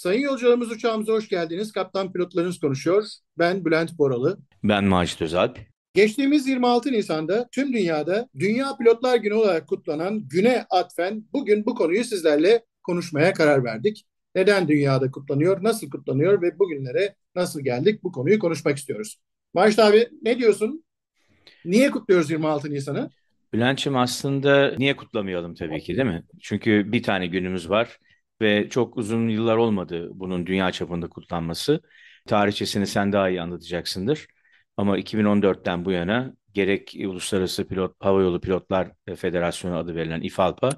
Sayın yolcularımız uçağımıza hoş geldiniz. Kaptan pilotlarınız konuşuyor. Ben Bülent Boralı. Ben Macit Özalp. Geçtiğimiz 26 Nisan'da tüm dünyada Dünya Pilotlar Günü olarak kutlanan güne atfen bugün bu konuyu sizlerle konuşmaya karar verdik. Neden dünyada kutlanıyor, nasıl kutlanıyor ve bugünlere nasıl geldik bu konuyu konuşmak istiyoruz. Macit abi ne diyorsun? Niye kutluyoruz 26 Nisan'ı? Bülent'ciğim aslında niye kutlamayalım tabii ki değil mi? Çünkü bir tane günümüz var ve çok uzun yıllar olmadı bunun dünya çapında kutlanması. Tarihçesini sen daha iyi anlatacaksındır. Ama 2014'ten bu yana gerek Uluslararası Pilot Havayolu Pilotlar Federasyonu adı verilen İFALPA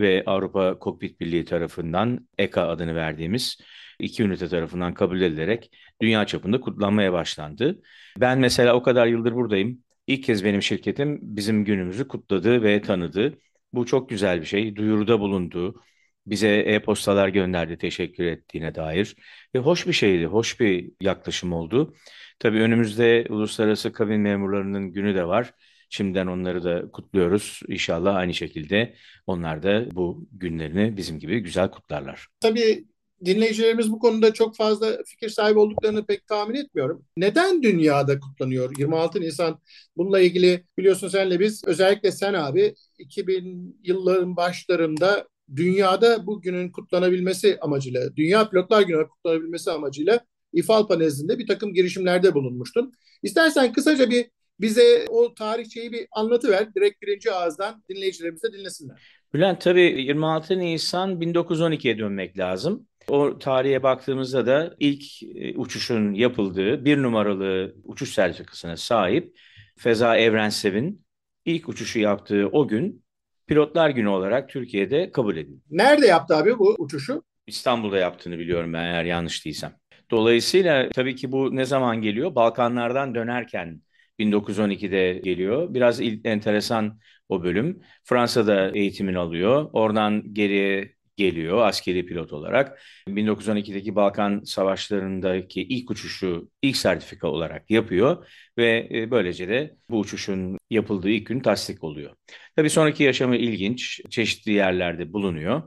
ve Avrupa Kokpit Birliği tarafından ECA adını verdiğimiz iki ünite tarafından kabul edilerek dünya çapında kutlanmaya başlandı. Ben mesela o kadar yıldır buradayım. İlk kez benim şirketim bizim günümüzü kutladı ve tanıdı. Bu çok güzel bir şey. Duyuruda bulundu. Bize e-postalar gönderdi teşekkür ettiğine dair. Ve hoş bir şeydi, hoş bir yaklaşım oldu. Tabii önümüzde uluslararası kabin memurlarının günü de var. Şimdiden onları da kutluyoruz. İnşallah aynı şekilde onlar da bu günlerini bizim gibi güzel kutlarlar. Tabii dinleyicilerimiz bu konuda çok fazla fikir sahibi olduklarını pek tahmin etmiyorum. Neden dünyada kutlanıyor 26 Nisan? Bununla ilgili biliyorsun senle biz özellikle sen abi 2000 yılların başlarında dünyada bu günün kutlanabilmesi amacıyla, Dünya Pilotlar Günü kutlanabilmesi amacıyla İFALPA nezdinde bir takım girişimlerde bulunmuştun. İstersen kısaca bir bize o tarihçeyi bir anlatıver. Direkt birinci ağızdan dinleyicilerimiz de dinlesinler. Bülent tabii 26 Nisan 1912'ye dönmek lazım. O tarihe baktığımızda da ilk e, uçuşun yapıldığı bir numaralı uçuş sertifikasına sahip Feza Evrensev'in ilk uçuşu yaptığı o gün Pilotlar Günü olarak Türkiye'de kabul edildi. Nerede yaptı abi bu uçuşu? İstanbul'da yaptığını biliyorum ben eğer yanlış değilsem. Dolayısıyla tabii ki bu ne zaman geliyor? Balkanlardan dönerken 1912'de geliyor. Biraz enteresan o bölüm. Fransa'da eğitimini alıyor. Oradan geriye geliyor askeri pilot olarak. 1912'deki Balkan Savaşları'ndaki ilk uçuşu ilk sertifika olarak yapıyor ve e, böylece de bu uçuşun yapıldığı ilk gün tasdik oluyor. Tabii sonraki yaşamı ilginç, çeşitli yerlerde bulunuyor.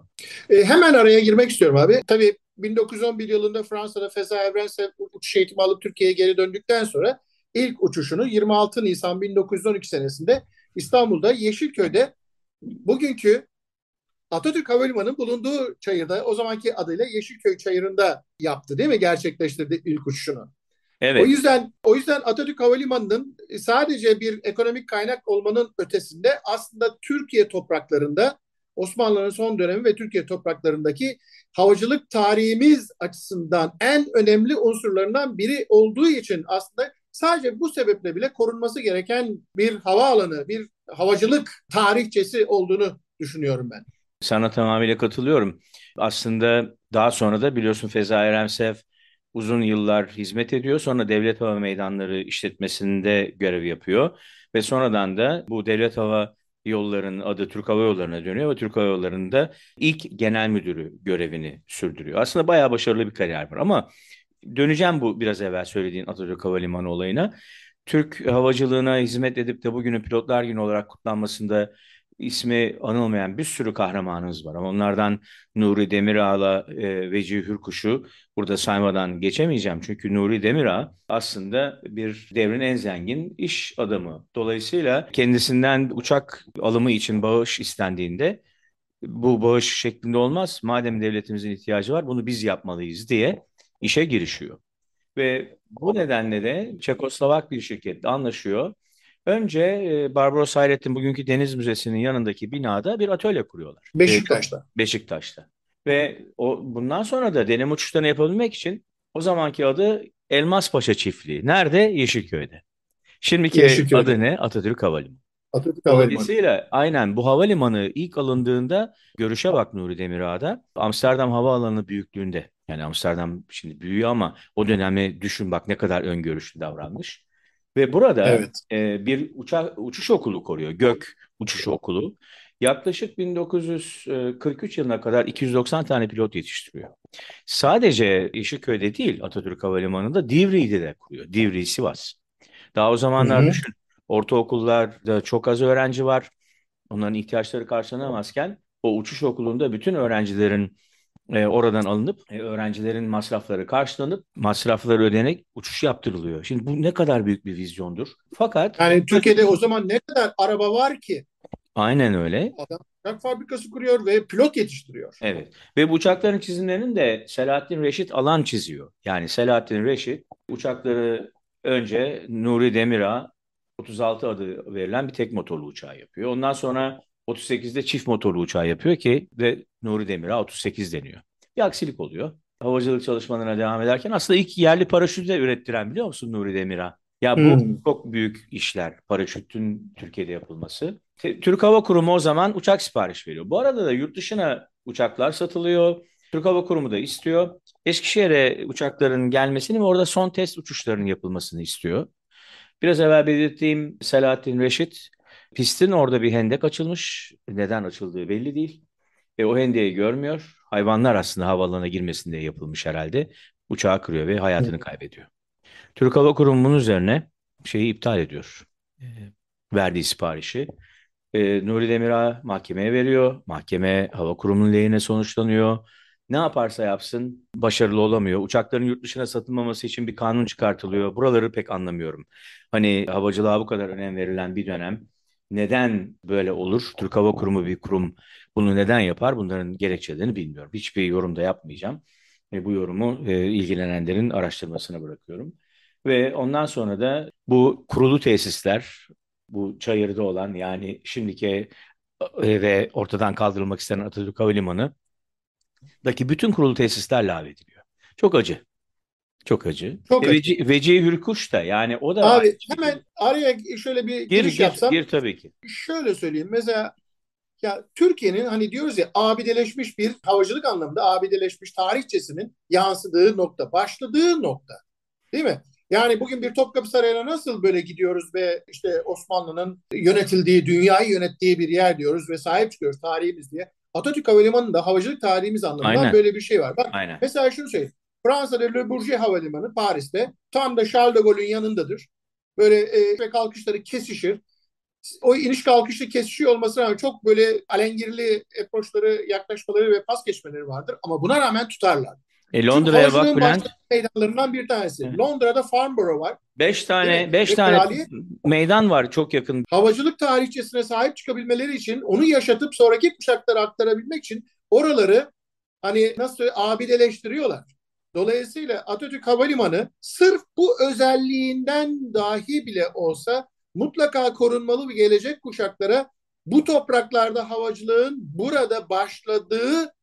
E, hemen araya girmek istiyorum abi. Tabii 1911 yılında Fransa'da Feza Evrensev uçuş eğitimi alıp Türkiye'ye geri döndükten sonra ilk uçuşunu 26 Nisan 1912 senesinde İstanbul'da Yeşilköy'de bugünkü Atatürk Havalimanı'nın bulunduğu çayırda o zamanki adıyla Yeşilköy Çayırı'nda yaptı değil mi? Gerçekleştirdi ilk uçuşunu. Evet. O yüzden o yüzden Atatürk Havalimanı'nın sadece bir ekonomik kaynak olmanın ötesinde aslında Türkiye topraklarında Osmanlı'nın son dönemi ve Türkiye topraklarındaki havacılık tarihimiz açısından en önemli unsurlarından biri olduğu için aslında sadece bu sebeple bile korunması gereken bir havaalanı, bir havacılık tarihçesi olduğunu düşünüyorum ben. Sana tamamıyla katılıyorum. Aslında daha sonra da biliyorsun Feza Eremsev uzun yıllar hizmet ediyor. Sonra Devlet Hava Meydanları işletmesinde görev yapıyor. Ve sonradan da bu Devlet Hava Yolları'nın adı Türk Hava Yolları'na dönüyor ve Türk Hava Yolları'nda ilk genel müdürü görevini sürdürüyor. Aslında bayağı başarılı bir kariyer var ama döneceğim bu biraz evvel söylediğin Atatürk Havalimanı olayına. Türk havacılığına hizmet edip de bugünün Pilotlar Günü olarak kutlanmasında ismi anılmayan bir sürü kahramanımız var. Ama onlardan Nuri Demirağ'la e, Veci Hürkuş'u burada saymadan geçemeyeceğim. Çünkü Nuri Demirağ aslında bir devrin en zengin iş adamı. Dolayısıyla kendisinden uçak alımı için bağış istendiğinde bu bağış şeklinde olmaz. Madem devletimizin ihtiyacı var bunu biz yapmalıyız diye işe girişiyor. Ve bu nedenle de Çekoslovak bir şirketle anlaşıyor Önce e, Barbaros Hayrettin bugünkü Deniz Müzesi'nin yanındaki binada bir atölye kuruyorlar. Beşiktaş'ta. Beşiktaş'ta. Ve o bundan sonra da deneme uçuşlarını yapabilmek için o zamanki adı Elmas Paşa Çiftliği. Nerede? Yeşilköy'de. Şimdiki Yeşilköy'de. adı ne? Atatürk Havalimanı. Atatürk Havalimanı. Dolayısıyla aynen bu havalimanı ilk alındığında görüşe bak Nuri Demirağ'da Amsterdam Havaalanı büyüklüğünde. Yani Amsterdam şimdi büyüyor ama o dönemi düşün bak ne kadar öngörüşlü davranmış. Ve burada evet. e, bir uçak uçuş okulu koruyor. Gök Uçuş Okulu. Yaklaşık 1943 yılına kadar 290 tane pilot yetiştiriyor. Sadece Yeşilköy'de değil Atatürk Havalimanı'nda Divri'de de kuruyor. Divri, Sivas. Daha o zamanlar Hı-hı. düşün. Ortaokullarda çok az öğrenci var. Onların ihtiyaçları karşılanamazken o uçuş okulunda bütün öğrencilerin e, oradan alınıp e, öğrencilerin masrafları karşılanıp masrafları ödenerek uçuş yaptırılıyor. Şimdi bu ne kadar büyük bir vizyondur. Fakat Yani Türkiye'de o zaman ne kadar araba var ki? aynen öyle. Adam uçak fabrikası kuruyor ve pilot yetiştiriyor. Evet. Ve bu uçakların çizimlerini de Selahattin Reşit Alan çiziyor. Yani Selahattin Reşit uçakları önce Nuri Demirağ 36 adı verilen bir tek motorlu uçağı yapıyor. Ondan sonra 38'de çift motorlu uçağı yapıyor ki ve Nuri Demirağ 38 deniyor. Bir aksilik oluyor. Havacılık çalışmalarına devam ederken aslında ilk yerli paraşütü de ürettiren biliyor musun Nuri Demirağ? Ya bu Hmm. çok büyük işler. Paraşütün Türkiye'de yapılması. Türk Hava Kurumu o zaman uçak sipariş veriyor. Bu arada da yurt dışına uçaklar satılıyor. Türk Hava Kurumu da istiyor. Eskişehir'e uçakların gelmesini ve orada son test uçuşlarının yapılmasını istiyor. Biraz evvel belirttiğim Selahattin Reşit pistin orada bir hendek açılmış. Neden açıldığı belli değil. Ve o hendeyi görmüyor. Hayvanlar aslında havaalanına girmesin diye yapılmış herhalde. Uçağı kırıyor ve hayatını kaybediyor. Türk Hava Kurumu bunun üzerine şeyi iptal ediyor. E, verdiği siparişi. E, Nuri Demirağ mahkemeye veriyor. Mahkeme hava kurumunun lehine sonuçlanıyor. Ne yaparsa yapsın başarılı olamıyor. Uçakların yurt dışına satılmaması için bir kanun çıkartılıyor. Buraları pek anlamıyorum. Hani havacılığa bu kadar önem verilen bir dönem neden böyle olur? Türk Hava Kurumu bir kurum bunu neden yapar? Bunların gerekçelerini bilmiyorum. Hiçbir yorum da yapmayacağım. E, bu yorumu e, ilgilenenlerin araştırmasına bırakıyorum. Ve ondan sonra da bu kurulu tesisler, bu Çayır'da olan yani şimdiki e, ve ortadan kaldırılmak istenen Atatürk Havalimanı'daki bütün kurulu tesisler lağvediliyor. Çok acı. Çok acı. Çok E, acı. Veci, Vecihi Hürkuş da yani o da Abi şekilde. hemen araya şöyle bir Gir giriş gir yapsam. gir tabii ki. Şöyle söyleyeyim. Mesela ya Türkiye'nin hani diyoruz ya abideleşmiş bir havacılık anlamında abideleşmiş tarihçesinin yansıdığı nokta, başladığı nokta. Değil mi? Yani bugün bir Topkapı Sarayı'na nasıl böyle gidiyoruz ve işte Osmanlı'nın yönetildiği, dünyayı yönettiği bir yer diyoruz ve sahip çıkıyoruz tarihimiz diye. Atatürk Havalimanı'nda havacılık tarihimiz anlamında Aynen. böyle bir şey var. Bak Aynen. mesela şunu söyleyeyim. Fransa'da Le Bourget Havalimanı Paris'te tam da Charles de Gaulle'ün yanındadır. Böyle e, ve kalkışları kesişir. O iniş kalkışta kesişiyor olmasına rağmen çok böyle alengirli approachları, yaklaşmaları ve pas geçmeleri vardır. Ama buna rağmen tutarlar. E, Londra'ya bak Bülent. meydanlarından bir tanesi. Evet. Londra'da Farnborough var. Beş tane mi? beş Ve tane kraliyet- meydan var çok yakın. Havacılık tarihçesine sahip çıkabilmeleri için onu yaşatıp sonraki kuşaklara aktarabilmek için oraları hani nasıl abideleştiriyorlar. Dolayısıyla Atatürk Havalimanı sırf bu özelliğinden dahi bile olsa mutlaka korunmalı ve gelecek kuşaklara bu topraklarda havacılığın burada başladığı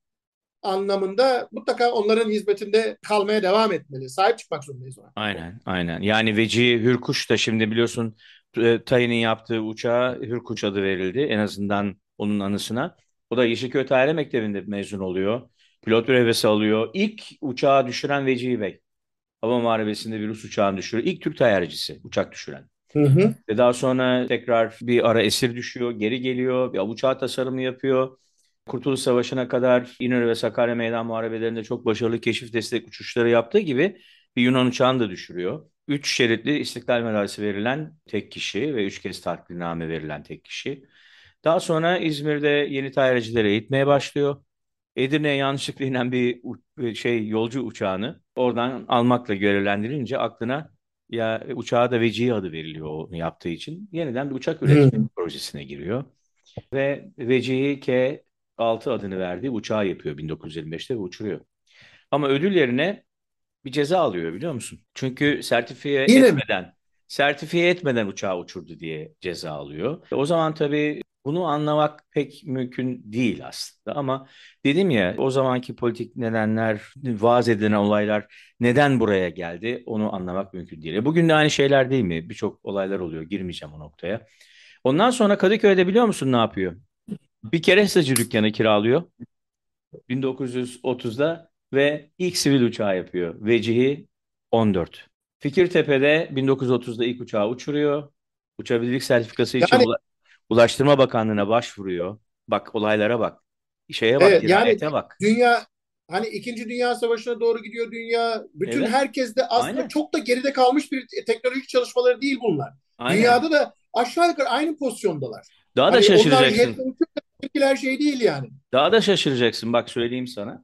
anlamında mutlaka onların hizmetinde kalmaya devam etmeli. Sahip çıkmak zorundayız ona. Aynen aynen. Yani Vecihi Hürkuş da şimdi biliyorsun e, Tayin'in yaptığı uçağa Hürkuş adı verildi. En azından onun anısına. O da Yeşilköy Tayyare Mektebi'nde mezun oluyor. Pilot brevesi alıyor. İlk uçağı düşüren Vecihi Bey. Hava Muharebesi'nde bir Rus uçağını düşürüyor. İlk Türk tayyarecisi uçak düşüren. Hı hı. Ve daha sonra tekrar bir ara esir düşüyor, geri geliyor, bir uçağı tasarımı yapıyor. Kurtuluş Savaşı'na kadar İnönü ve Sakarya Meydan Muharebelerinde çok başarılı keşif destek uçuşları yaptığı gibi bir Yunan uçağını da düşürüyor. Üç şeritli İstiklal Madalyası verilen tek kişi ve üç kez takdirname verilen tek kişi. Daha sonra İzmir'de yeni tayyarecileri eğitmeye başlıyor. Edirne'ye yanlışlıkla inen bir u- şey yolcu uçağını oradan almakla görevlendirince aklına ya uçağa da Vecihi adı veriliyor onu yaptığı için. Yeniden bir uçak üretme projesine giriyor. Ve Vecihi K-6 adını verdiği uçağı yapıyor 1925'te ve uçuruyor. Ama ödül yerine bir ceza alıyor biliyor musun? Çünkü sertifiye Yine mi? etmeden, sertifiye etmeden uçağı uçurdu diye ceza alıyor. O zaman tabii bunu anlamak pek mümkün değil aslında ama dedim ya o zamanki politik nedenler, vaaz edilen olaylar neden buraya geldi onu anlamak mümkün değil. E Bugün de aynı şeyler değil mi? Birçok olaylar oluyor. Girmeyeceğim o noktaya. Ondan sonra Kadıköy'de biliyor musun ne yapıyor? Bir kerestacı dükkanı kiralıyor 1930'da ve ilk sivil uçağı yapıyor. Vecihi 14. Fikirtepe'de 1930'da ilk uçağı uçuruyor. Uçabilirlik sertifikası için Yani- Ulaştırma Bakanlığı'na başvuruyor. Bak olaylara bak. Şeye bak, Evet, yani- bak. Dünya hani İkinci Dünya Savaşı'na doğru gidiyor dünya. Bütün Evet. herkes de aslında Aynen. çok da geride kalmış bir teknolojik çalışmaları değil bunlar. Aynen. Dünyada da aşağı yukarı aynı pozisyondalar. Daha da Hani onlar şaşıracaksın. tepkiler şey değil yani. Daha da şaşıracaksın bak söyleyeyim sana.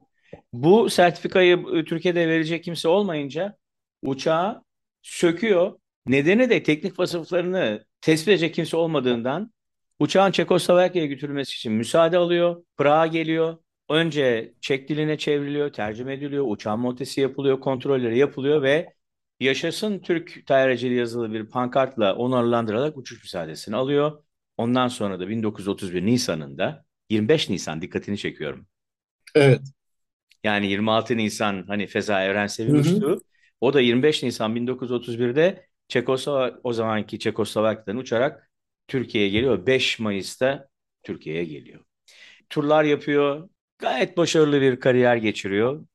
Bu sertifikayı e, Türkiye'de verecek kimse olmayınca uçağı söküyor. Nedeni de teknik vasıflarını tespit edecek kimse olmadığından uçağın Çekoslovakya'ya götürülmesi için müsaade alıyor. Prag'a geliyor. Önce Çek diline çevriliyor, tercüme ediliyor, uçağın montesi yapılıyor, kontrolleri yapılıyor ve yaşasın Türk tayyareciyle yazılı bir pankartla onurlandırarak uçuş müsaadesini alıyor. Ondan sonra da 1931 Nisan'ında 25 Nisan dikkatini çekiyorum. Evet. Yani 26 Nisan hani Feza Evrensev'in uçtuğu. O da 25 Nisan 1931'de Çekoslovak o zamanki Çekoslovakya'dan uçarak Türkiye'ye geliyor. 5 Mayıs'ta Türkiye'ye geliyor. Turlar yapıyor. Gayet başarılı bir kariyer geçiriyor.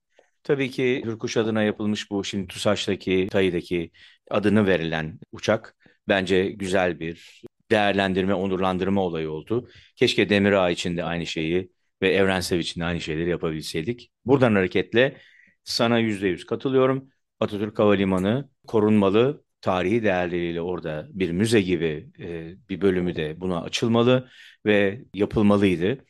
Tabii ki Hürkuş adına yapılmış bu şimdi TUSAŞ'taki, TAİ'deki adını verilen uçak bence güzel bir değerlendirme, onurlandırma olayı oldu. Keşke Demirağ için de aynı şeyi ve Evrensev için de aynı şeyleri yapabilseydik. Buradan hareketle sana yüzde yüz katılıyorum. Atatürk Havalimanı korunmalı, tarihi değerleriyle orada bir müze gibi e, bir bölümü de buna açılmalı ve yapılmalıydı.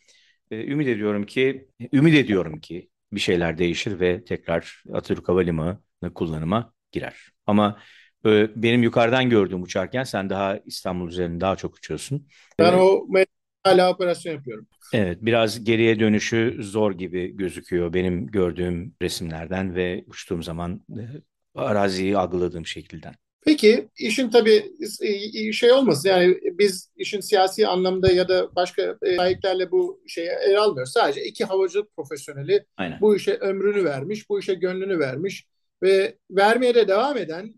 E, ümit ediyorum ki, ümit ediyorum ki bir şeyler değişir ve tekrar Atatürk Havalimanı kullanıma girer. Ama e, benim yukarıdan gördüğüm uçarken sen daha İstanbul üzerinde daha çok uçuyorsun. Ben e, o hala operasyon yapıyorum. Evet, biraz geriye dönüşü zor gibi gözüküyor benim gördüğüm resimlerden ve uçtuğum zaman e, araziyi algıladığım şekilden. Peki işin tabii e, şey olmasın yani biz işin siyasi anlamda ya da başka e, sahiplerle bu şeye el almıyoruz. Sadece iki havacılık profesyoneli Aynen. bu işe ömrünü vermiş, bu işe gönlünü vermiş ve vermeye de devam eden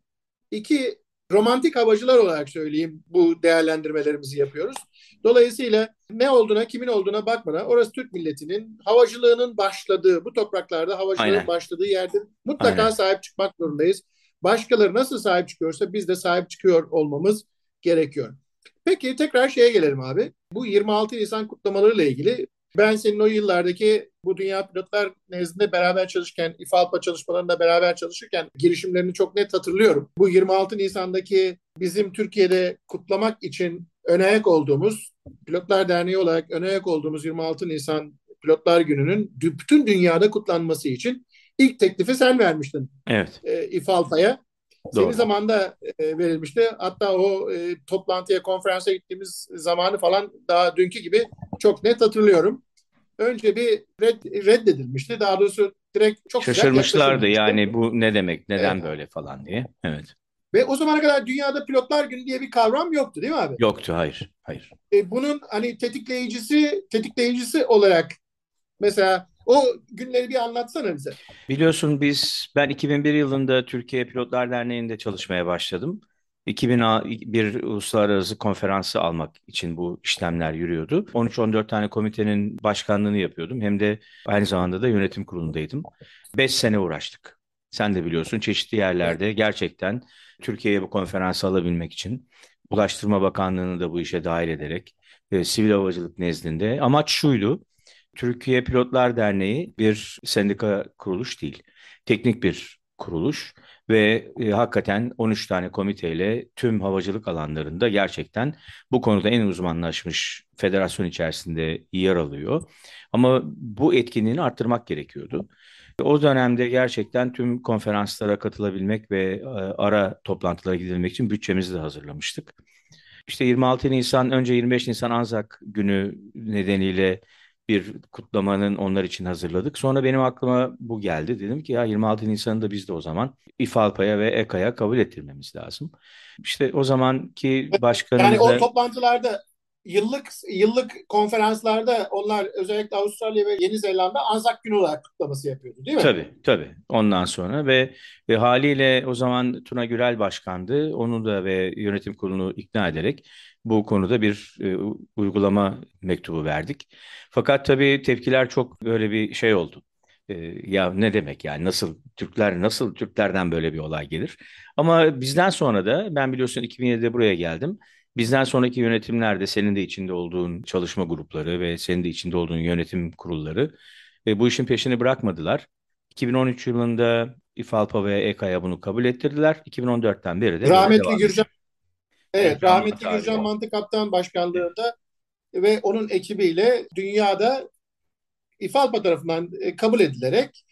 iki romantik havacılar olarak söyleyeyim bu değerlendirmelerimizi yapıyoruz. Dolayısıyla ne olduğuna, kimin olduğuna bakmadan orası Türk milletinin havacılığının başladığı, bu topraklarda havacılığın Aynen. başladığı yerde mutlaka Aynen. sahip çıkmak zorundayız. Başkaları nasıl sahip çıkıyorsa biz de sahip çıkıyor olmamız gerekiyor. Peki tekrar şeye gelelim abi. Bu 26 Nisan kutlamalarıyla ilgili ben senin o yıllardaki bu Dünya Pilotlar nezdinde beraber çalışırken, İFALPA çalışmalarında beraber çalışırken girişimlerini çok net hatırlıyorum. Bu 26 Nisan'daki bizim Türkiye'de kutlamak için önayak olduğumuz, Pilotlar Derneği olarak önayak olduğumuz 26 Nisan Pilotlar Günü'nün bütün dünyada kutlanması için ilk teklifi sen vermiştin. Evet. E, İFALPA'ya. Senin zamanda e, verilmişti. Hatta o e, toplantıya, konferansa gittiğimiz zamanı falan daha dünkü gibi çok net hatırlıyorum. Önce bir red, reddedilmişti. Daha doğrusu direkt çok Şaşırmışlardı yani bu ne demek, neden evet. böyle falan diye. Evet. Ve o zamana kadar dünyada pilotlar günü diye bir kavram yoktu değil mi abi? Yoktu, hayır. Hayır. E, bunun hani tetikleyicisi, tetikleyicisi olarak mesela o günleri bir anlatsana bize. Biliyorsun biz ben 2001 yılında Türkiye Pilotlar Derneği'nde çalışmaya başladım. 2001 uluslararası konferansı almak için bu işlemler yürüyordu. 13-14 tane komitenin başkanlığını yapıyordum. Hem de aynı zamanda da yönetim kurulundaydım. 5 sene uğraştık. Sen de biliyorsun çeşitli yerlerde gerçekten Türkiye'ye bu konferansı alabilmek için Ulaştırma Bakanlığı'nı da bu işe dahil ederek e, sivil havacılık nezdinde amaç şuydu. Türkiye Pilotlar Derneği bir sendika kuruluş değil. Teknik bir kuruluş ve e, hakikaten 13 tane komiteyle tüm havacılık alanlarında gerçekten bu konuda en uzmanlaşmış federasyon içerisinde yer alıyor. Ama bu etkinliğini arttırmak gerekiyordu. O dönemde gerçekten tüm konferanslara katılabilmek ve e, ara toplantılara gidilmek için bütçemizi de hazırlamıştık. İşte 26 Nisan, önce 25 Nisan Anzak günü nedeniyle bir kutlamanın onlar için hazırladık. Sonra benim aklıma bu geldi. Dedim ki ya 26 Nisan'da biz de o zaman İFALPA'ya ve EKA'ya kabul ettirmemiz lazım. İşte o zamanki başkanımız Yani o toplantılarda yıllık yıllık konferanslarda onlar özellikle Avustralya ve Yeni Zelanda Anzak Günü olarak kutlaması yapıyordu değil mi? Tabii tabii. Ondan sonra ve, ve haliyle o zaman Tuna Gürel başkandı. Onu da ve yönetim kurulunu ikna ederek bu konuda bir e, uygulama mektubu verdik. Fakat tabii tepkiler çok böyle bir şey oldu. E, ya ne demek yani nasıl Türkler nasıl Türklerden böyle bir olay gelir? Ama bizden sonra da ben biliyorsun 2007'de buraya geldim. Bizden sonraki yönetimlerde senin de içinde olduğun çalışma grupları ve senin de içinde olduğun yönetim kurulları ve bu işin peşini bırakmadılar. 2013 yılında İFALPA ve EKA'ya bunu kabul ettirdiler. 2014'ten beri de Rahmetli Gürcan Evet, rahmetli Gürcan Mantık Kaptan başkanlığında ve onun ekibiyle dünyada İFALPA tarafından e, kabul edilerek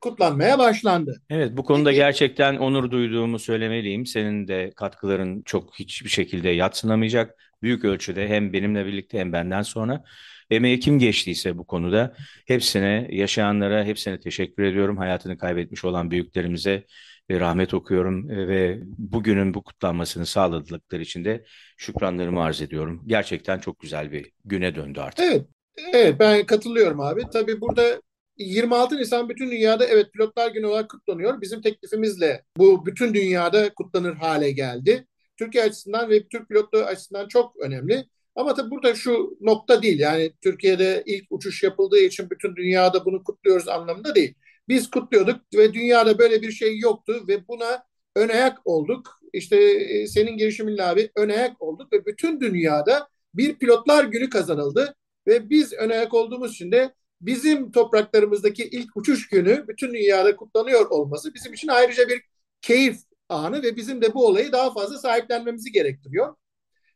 kutlanmaya başlandı. Evet bu konuda gerçekten onur duyduğumu söylemeliyim. Senin de katkıların çok hiçbir şekilde yatsınamayacak. Büyük ölçüde hem benimle birlikte hem benden sonra emeği kim geçtiyse bu konuda hepsine, yaşayanlara hepsine teşekkür ediyorum. Hayatını kaybetmiş olan büyüklerimize rahmet okuyorum ve bugünün bu kutlanmasını sağladıkları için de şükranlarımı arz ediyorum. Gerçekten çok güzel bir güne döndü artık. Evet, evet ben katılıyorum abi. Tabii burada 26 Nisan bütün dünyada evet pilotlar günü olarak kutlanıyor. Bizim teklifimizle bu bütün dünyada kutlanır hale geldi. Türkiye açısından ve Türk pilotluğu açısından çok önemli. Ama tabii burada şu nokta değil. Yani Türkiye'de ilk uçuş yapıldığı için bütün dünyada bunu kutluyoruz anlamında değil. Biz kutluyorduk ve dünyada böyle bir şey yoktu ve buna ön ayak olduk. İşte e, senin girişiminle abi ön ayak olduk ve bütün dünyada bir pilotlar günü kazanıldı ve biz ön ayak olduğumuz için de bizim topraklarımızdaki ilk uçuş günü bütün dünyada kutlanıyor olması bizim için ayrıca bir keyif anı ve bizim de bu olayı daha fazla sahiplenmemizi gerektiriyor.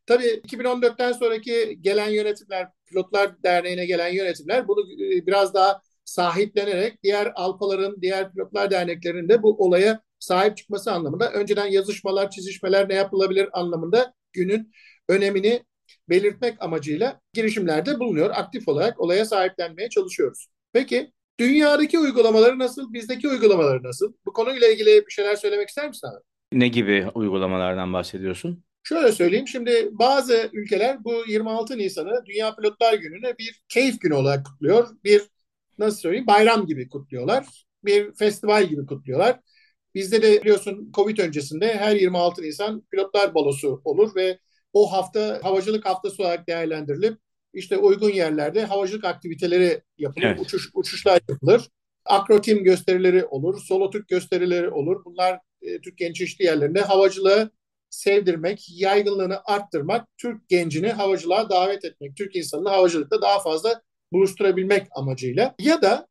Tabii 2014'ten sonraki gelen yönetimler, Pilotlar Derneği'ne gelen yönetimler bunu e, biraz daha sahiplenerek diğer alpaların, diğer pilotlar derneklerinin de bu olaya sahip çıkması anlamında önceden yazışmalar, çizişmeler ne yapılabilir anlamında günün önemini belirtmek amacıyla girişimlerde bulunuyor. Aktif olarak olaya sahiplenmeye çalışıyoruz. Peki dünyadaki uygulamaları nasıl, bizdeki uygulamaları nasıl? Bu konuyla ilgili bir şeyler söylemek ister misin abi? Ne gibi uygulamalardan bahsediyorsun? Şöyle söyleyeyim şimdi bazı ülkeler bu 26 Nisan'ı Dünya Pilotlar Günü'ne bir keyif günü olarak kutluyor. Bir nasıl söyleyeyim bayram gibi kutluyorlar. Bir festival gibi kutluyorlar. Bizde de biliyorsun Covid öncesinde her 26 Nisan pilotlar balosu olur ve o hafta havacılık haftası olarak değerlendirilip işte uygun yerlerde havacılık aktiviteleri yapılır, evet. uçuş, uçuşlar yapılır. Akrotim gösterileri olur, solo Türk gösterileri olur. Bunlar e, Türkiye'nin çeşitli yerlerinde havacılığı sevdirmek, yaygınlığını arttırmak, Türk gencini havacılığa davet etmek, Türk insanını havacılıkta daha fazla buluşturabilmek amacıyla ya da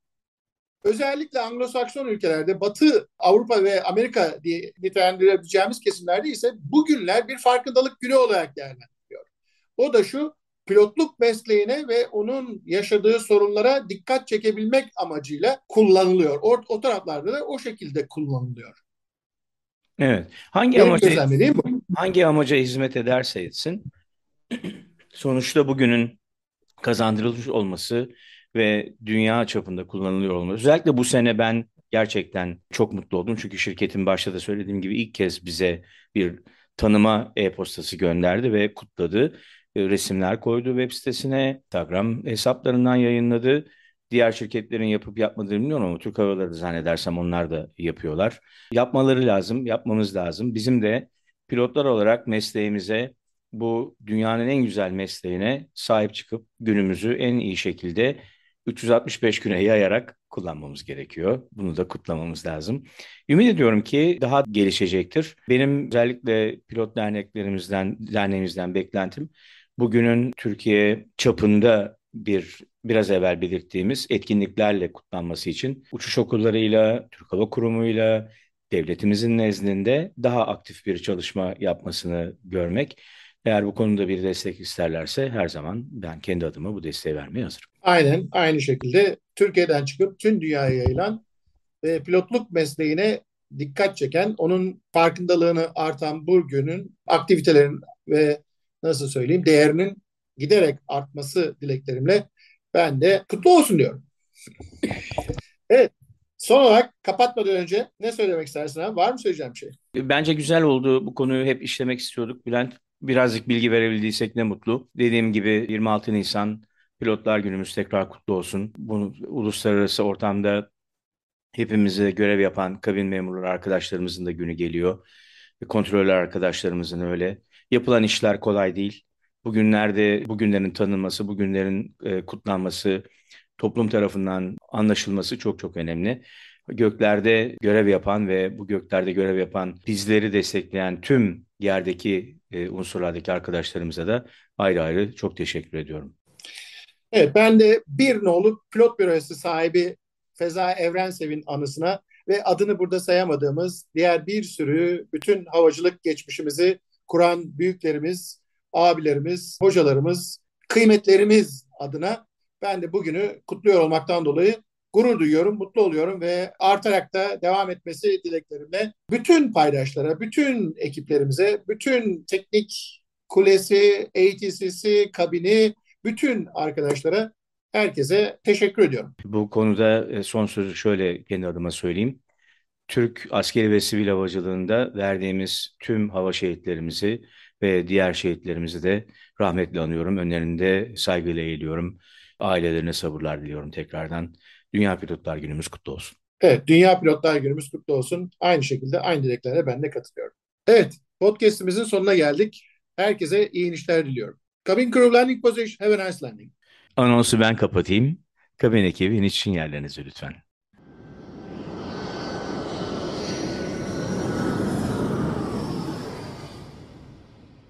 özellikle Anglo-Sakson ülkelerde Batı Avrupa ve Amerika diye nitelendirebileceğimiz kesimlerde ise bugünler bir farkındalık günü olarak değerlendiriliyor. O da şu pilotluk mesleğine ve onun yaşadığı sorunlara dikkat çekebilmek amacıyla kullanılıyor. O, o taraflarda da o şekilde kullanılıyor. Evet. Hangi Benim amaca hangi amaca hizmet ederse etsin sonuçta bugünün kazandırılmış olması ve dünya çapında kullanılıyor olması. Özellikle bu sene ben gerçekten çok mutlu oldum. Çünkü şirketin başta da söylediğim gibi ilk kez bize bir tanıma e-postası gönderdi ve kutladı. E, resimler koydu web sitesine, Instagram hesaplarından yayınladı. Diğer şirketlerin yapıp yapmadığını bilmiyorum ama Türk Hava Yolları zannedersem onlar da yapıyorlar. Yapmaları lazım, yapmamız lazım. Bizim de pilotlar olarak mesleğimize bu dünyanın en güzel mesleğine sahip çıkıp günümüzü en iyi şekilde 365 güne yayarak kullanmamız gerekiyor. Bunu da kutlamamız lazım. Ümit ediyorum ki daha gelişecektir. Benim özellikle pilot derneklerimizden, derneğimizden beklentim bugünün Türkiye çapında bir biraz evvel belirttiğimiz etkinliklerle kutlanması için uçuş okullarıyla, Türk Hava Kurumu'yla, devletimizin nezdinde daha aktif bir çalışma yapmasını görmek. Eğer bu konuda bir destek isterlerse her zaman ben kendi adıma bu desteği vermeye hazırım. Aynen aynı şekilde Türkiye'den çıkıp tüm dünyaya yayılan ve pilotluk mesleğine dikkat çeken, onun farkındalığını artan bu günün aktivitelerin ve nasıl söyleyeyim değerinin giderek artması dileklerimle ben de kutlu olsun diyorum. evet. Son olarak kapatmadan önce ne söylemek istersin abi? Var mı söyleyeceğim şey? Bence güzel oldu. Bu konuyu hep işlemek istiyorduk Bülent. Birazcık bilgi verebildiysek ne mutlu. Dediğim gibi 26 Nisan Pilotlar Günümüz tekrar kutlu olsun. Bunu uluslararası ortamda hepimize görev yapan kabin memurları arkadaşlarımızın da günü geliyor. Kontroller arkadaşlarımızın öyle. Yapılan işler kolay değil. Bugünlerde bugünlerin tanınması, bugünlerin e, kutlanması, toplum tarafından anlaşılması çok çok önemli. Göklerde görev yapan ve bu göklerde görev yapan bizleri destekleyen tüm yerdeki e, unsurlardaki arkadaşlarımıza da ayrı ayrı çok teşekkür ediyorum. Evet ben de bir nolu pilot bürosu sahibi Feza Evrensev'in anısına ve adını burada sayamadığımız diğer bir sürü bütün havacılık geçmişimizi kuran büyüklerimiz, abilerimiz, hocalarımız, kıymetlerimiz adına Ben de bugünü kutluyor olmaktan dolayı gurur duyuyorum, mutlu oluyorum ve artarak da devam etmesi dileklerimle bütün paydaşlara, bütün ekiplerimize, bütün teknik kulesi, ATC'si, kabini, bütün arkadaşlara, herkese teşekkür ediyorum. Bu konuda e, son sözü şöyle kendi adıma söyleyeyim. Türk askeri ve sivil havacılığında verdiğimiz tüm hava şehitlerimizi ve diğer şehitlerimizi de rahmetle anıyorum. Önlerinde saygıyla eğiliyorum. Ailelerine sabırlar diliyorum tekrardan. Dünya Pilotlar Günümüz kutlu olsun. Evet, Dünya Pilotlar Günümüz kutlu olsun. Aynı şekilde aynı dileklerine ben de katılıyorum. Evet, podcastimizin sonuna geldik. Herkese iyi inişler diliyorum. Cabin crew landing position. Have a nice landing. Anonsu ben kapatayım. Kabin ekibi iniş için yerlerinize lütfen.